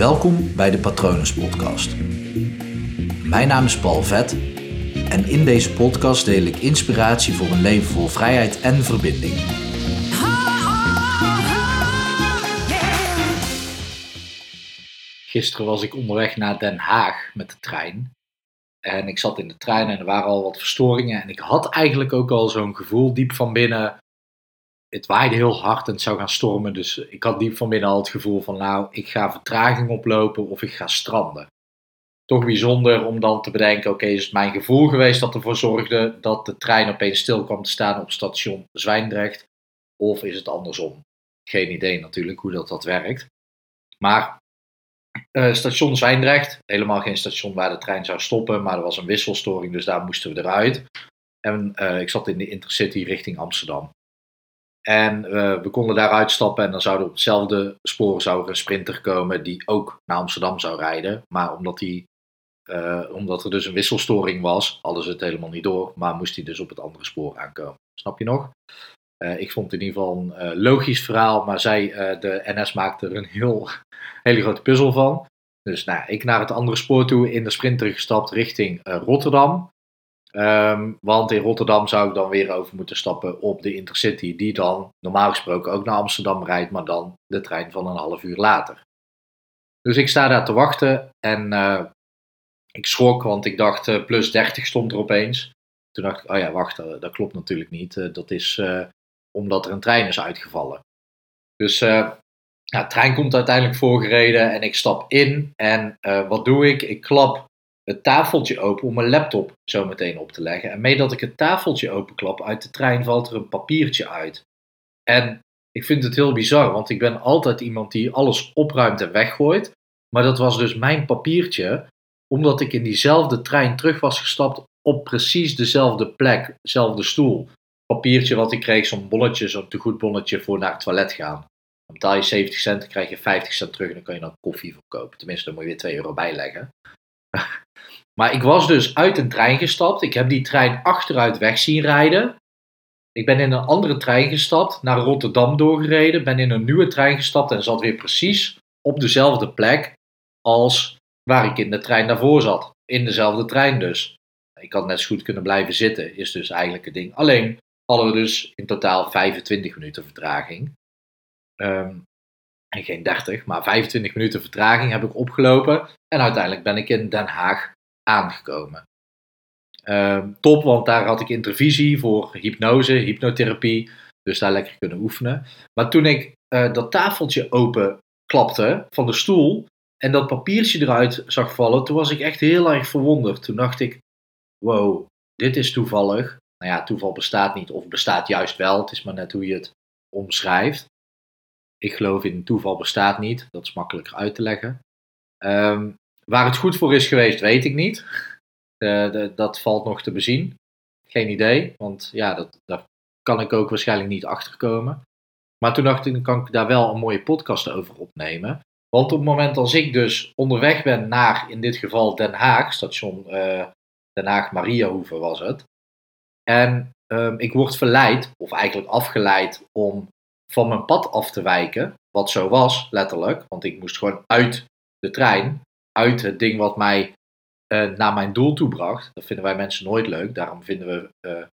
Welkom bij de Patronus Podcast. Mijn naam is Paul Vet en in deze podcast deel ik inspiratie voor een leven vol vrijheid en verbinding. Gisteren was ik onderweg naar Den Haag met de trein. En ik zat in de trein en er waren al wat verstoringen. En ik had eigenlijk ook al zo'n gevoel diep van binnen het waaide heel hard en het zou gaan stormen. Dus ik had diep van binnen al het gevoel van, nou, ik ga vertraging oplopen of ik ga stranden. Toch bijzonder om dan te bedenken, oké, is het mijn gevoel geweest dat ervoor zorgde dat de trein opeens stil kwam te staan op station Zwijndrecht? Of is het andersom? Geen idee natuurlijk hoe dat, dat werkt. Maar uh, station Zwijndrecht, helemaal geen station waar de trein zou stoppen, maar er was een wisselstoring, dus daar moesten we eruit. En uh, ik zat in de Intercity richting Amsterdam. En uh, we konden daar uitstappen en dan zou er op hetzelfde spoor zou een sprinter komen die ook naar Amsterdam zou rijden. Maar omdat, die, uh, omdat er dus een wisselstoring was, hadden ze het helemaal niet door. Maar moest hij dus op het andere spoor aankomen. Snap je nog? Uh, ik vond het in ieder geval een logisch verhaal, maar zij, de NS maakte er een heel, hele grote puzzel van. Dus nou, ik naar het andere spoor toe in de sprinter gestapt richting Rotterdam. Um, want in Rotterdam zou ik dan weer over moeten stappen op de Intercity, die dan normaal gesproken ook naar Amsterdam rijdt, maar dan de trein van een half uur later. Dus ik sta daar te wachten en uh, ik schrok, want ik dacht uh, plus 30 stond er opeens. Toen dacht ik, oh ja, wacht, uh, dat klopt natuurlijk niet. dat is omdat er een trein is uitgevallen. Dus ja, de trein komt uiteindelijk voorgereden en ik stap in. En wat doe ik? Ik klap het tafeltje open om mijn laptop zo meteen op te leggen. En mee dat ik het tafeltje openklap uit de trein, valt er een papiertje uit. En ik vind het heel bizar, want ik ben altijd iemand die alles opruimt en weggooit. Maar dat was dus mijn papiertje, omdat ik in diezelfde trein terug was gestapt op precies dezelfde plek, dezelfde stoel. Papiertje wat ik kreeg, zo'n bonnetje, zo'n tegoedbonnetje voor naar het toilet gaan. Dan betaal je 70 cent, dan krijg je 50 cent terug en dan kan je dan koffie verkopen. Tenminste, dan moet je weer 2 euro bijleggen. Maar ik was dus uit een trein gestapt. Ik heb die trein achteruit weg zien rijden. Ik ben in een andere trein gestapt, naar Rotterdam doorgereden. Ben in een nieuwe trein gestapt en zat weer precies op dezelfde plek als waar ik in de trein daarvoor zat. In dezelfde trein dus. Ik had net zo goed kunnen blijven zitten, is dus eigenlijk het ding. Alleen hadden we dus in totaal 25 minuten vertraging. Um, en geen 30, maar 25 minuten vertraging heb ik opgelopen. En uiteindelijk ben ik in Den Haag aangekomen. Uh, top, want daar had ik intervisie voor hypnose, hypnotherapie. Dus daar lekker kunnen oefenen. Maar toen ik uh, dat tafeltje open klapte van de stoel en dat papiertje eruit zag vallen, toen was ik echt heel erg verwonderd. Toen dacht ik, wow, dit is toevallig. Nou ja, toeval bestaat niet of bestaat juist wel. Het is maar net hoe je het omschrijft. Ik geloof in toeval bestaat niet. Dat is makkelijker uit te leggen. Um, waar het goed voor is geweest, weet ik niet. Uh, de, dat valt nog te bezien. Geen idee, want ja, dat, daar kan ik ook waarschijnlijk niet achter komen. Maar toen dacht ik, kan ik daar wel een mooie podcast over opnemen. Want op het moment als ik dus onderweg ben naar, in dit geval Den Haag, station uh, Den Haag Mariahoeve was het. En um, ik word verleid, of eigenlijk afgeleid, om van mijn pad af te wijken. Wat zo was, letterlijk. Want ik moest gewoon uit de trein, uit het ding wat mij uh, naar mijn doel toe bracht. Dat vinden wij mensen nooit leuk. Daarom vinden we uh,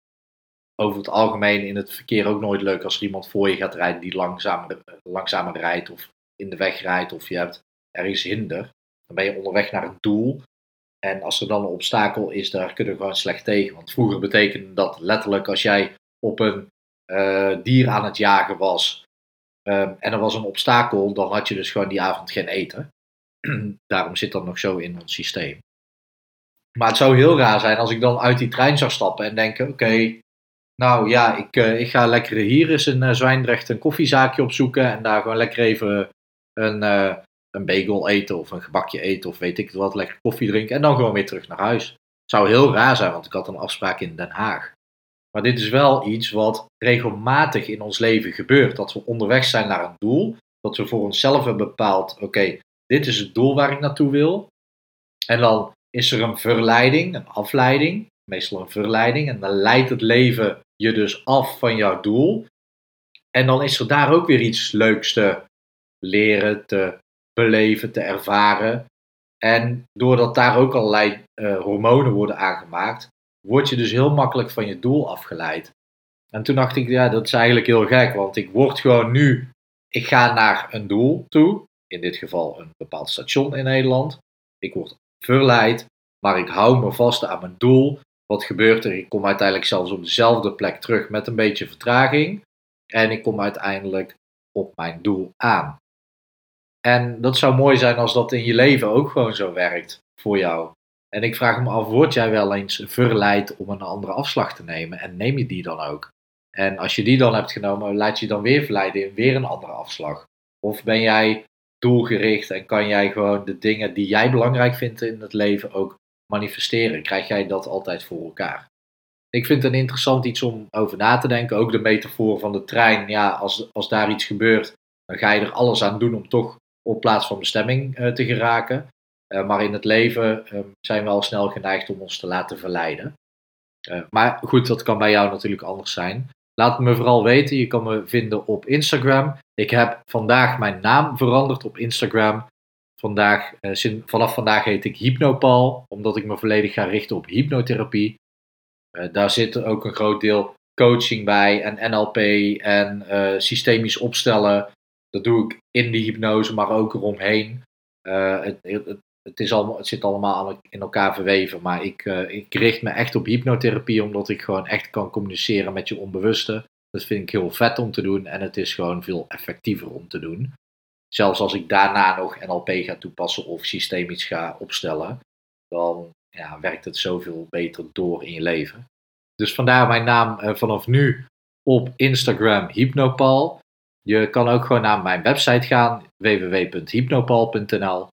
over het algemeen in het verkeer ook nooit leuk als er iemand voor je gaat rijden die langzamer, langzamer rijdt of in de weg rijdt of je hebt ergens hinder. Dan ben je onderweg naar een doel. En als er dan een obstakel is, daar kunnen we gewoon slecht tegen. Want vroeger betekende dat letterlijk als jij op een uh, dier aan het jagen was um, en er was een obstakel, dan had je dus gewoon die avond geen eten. Daarom zit dat nog zo in ons systeem. Maar het zou heel raar zijn als ik dan uit die trein zou stappen en denken: oké, nou ja, ik, uh, ik ga lekker hier eens in uh, Zwijndrecht een koffiezaakje opzoeken en daar gewoon lekker even een, een bagel eten of een gebakje eten of weet ik wat, lekker koffie drinken en dan gewoon weer terug naar huis. Het zou heel raar zijn, want ik had een afspraak in Den Haag. Maar dit is wel iets wat regelmatig in ons leven gebeurt. Dat we onderweg zijn naar een doel. Dat we voor onszelf hebben bepaald: oké, dit is het doel waar ik naartoe wil. En dan is er een verleiding, een afleiding. Meestal een verleiding. En dan leidt het leven je dus af van jouw doel. En dan is er daar ook weer iets leuks te leren, te beleven, te ervaren. En doordat daar ook allerlei uh, hormonen worden aangemaakt, word je dus heel makkelijk van je doel afgeleid. En toen dacht ik, ja, dat is eigenlijk heel gek, want ik word gewoon nu, ik ga naar een doel toe, in dit geval een bepaald station in Nederland. Ik word verleid, maar ik hou me vast aan mijn doel. Wat gebeurt er? Ik kom uiteindelijk zelfs op dezelfde plek terug met een beetje vertraging. En ik kom uiteindelijk op mijn doel aan. En dat zou mooi zijn als dat in je leven ook gewoon zo werkt voor jou. En ik vraag me af, word jij wel eens verleid om een andere afslag te nemen? En neem je die dan ook? En als je die dan hebt genomen, laat je dan weer verleiden in weer een andere afslag? Of ben jij doelgericht en kan jij gewoon de dingen die jij belangrijk vindt in het leven ook manifesteren? Krijg jij dat altijd voor elkaar? Ik vind het een interessant iets om over na te denken. Ook de metafoor van de trein. Ja, als, als daar iets gebeurt, dan ga je er alles aan doen om toch op plaats van bestemming uh, te geraken. Uh, maar in het leven uh, zijn we al snel geneigd om ons te laten verleiden. Eh, maar goed, dat kan bij jou natuurlijk anders zijn. Laat me vooral weten. Je kan me vinden op Instagram. Ik heb vandaag mijn naam veranderd op Instagram. Vandaag, vanaf vandaag heet ik Hypnopal, omdat ik me volledig ga richten op hypnotherapie. daar zit ook een groot deel coaching bij en NLP en systemisch opstellen. Dat doe ik in de hypnose, maar ook eromheen. Het, het, is allemaal, het zit allemaal in elkaar verweven, maar ik, uh, ik richt me echt op hypnotherapie, omdat ik gewoon echt kan communiceren met je onbewuste. Dat vind ik heel vet om te doen en het is gewoon veel effectiever om te doen. Zelfs als ik daarna nog NLP ga toepassen of systemisch ga opstellen, dan ja, werkt het zoveel beter door in je leven. Dus vandaar mijn naam uh, vanaf nu op Instagram Hypnopal. Je kan ook gewoon naar mijn website gaan, www.hypnopal.nl.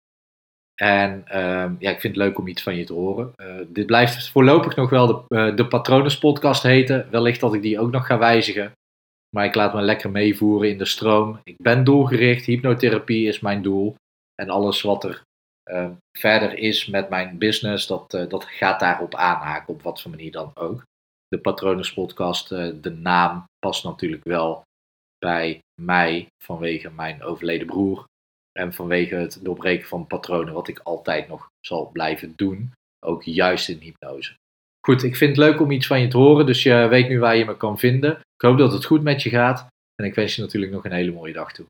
En ehm, ja, ik vind het leuk om iets van je te horen. Uh, dit blijft voorlopig nog wel de, uh, heten. Wellicht dat ik die ook nog ga wijzigen. Maar ik laat me lekker meevoeren in de stroom. Ik ben doelgericht, hypnotherapie is mijn doel. En alles wat er uh, verder is met mijn business, dat, uh, dat gaat daarop aanhaken, op wat voor manier dan ook. De Patronus podcast, de naam past natuurlijk wel bij mij vanwege mijn overleden broer. En vanwege het doorbreken van patronen, wat ik altijd nog zal blijven doen. Ook juist in hypnose. Goed, ik vind het leuk om iets van je te horen, dus je weet nu waar je me kan vinden. Ik hoop dat het goed met je gaat. En ik wens je natuurlijk nog een hele mooie dag toe.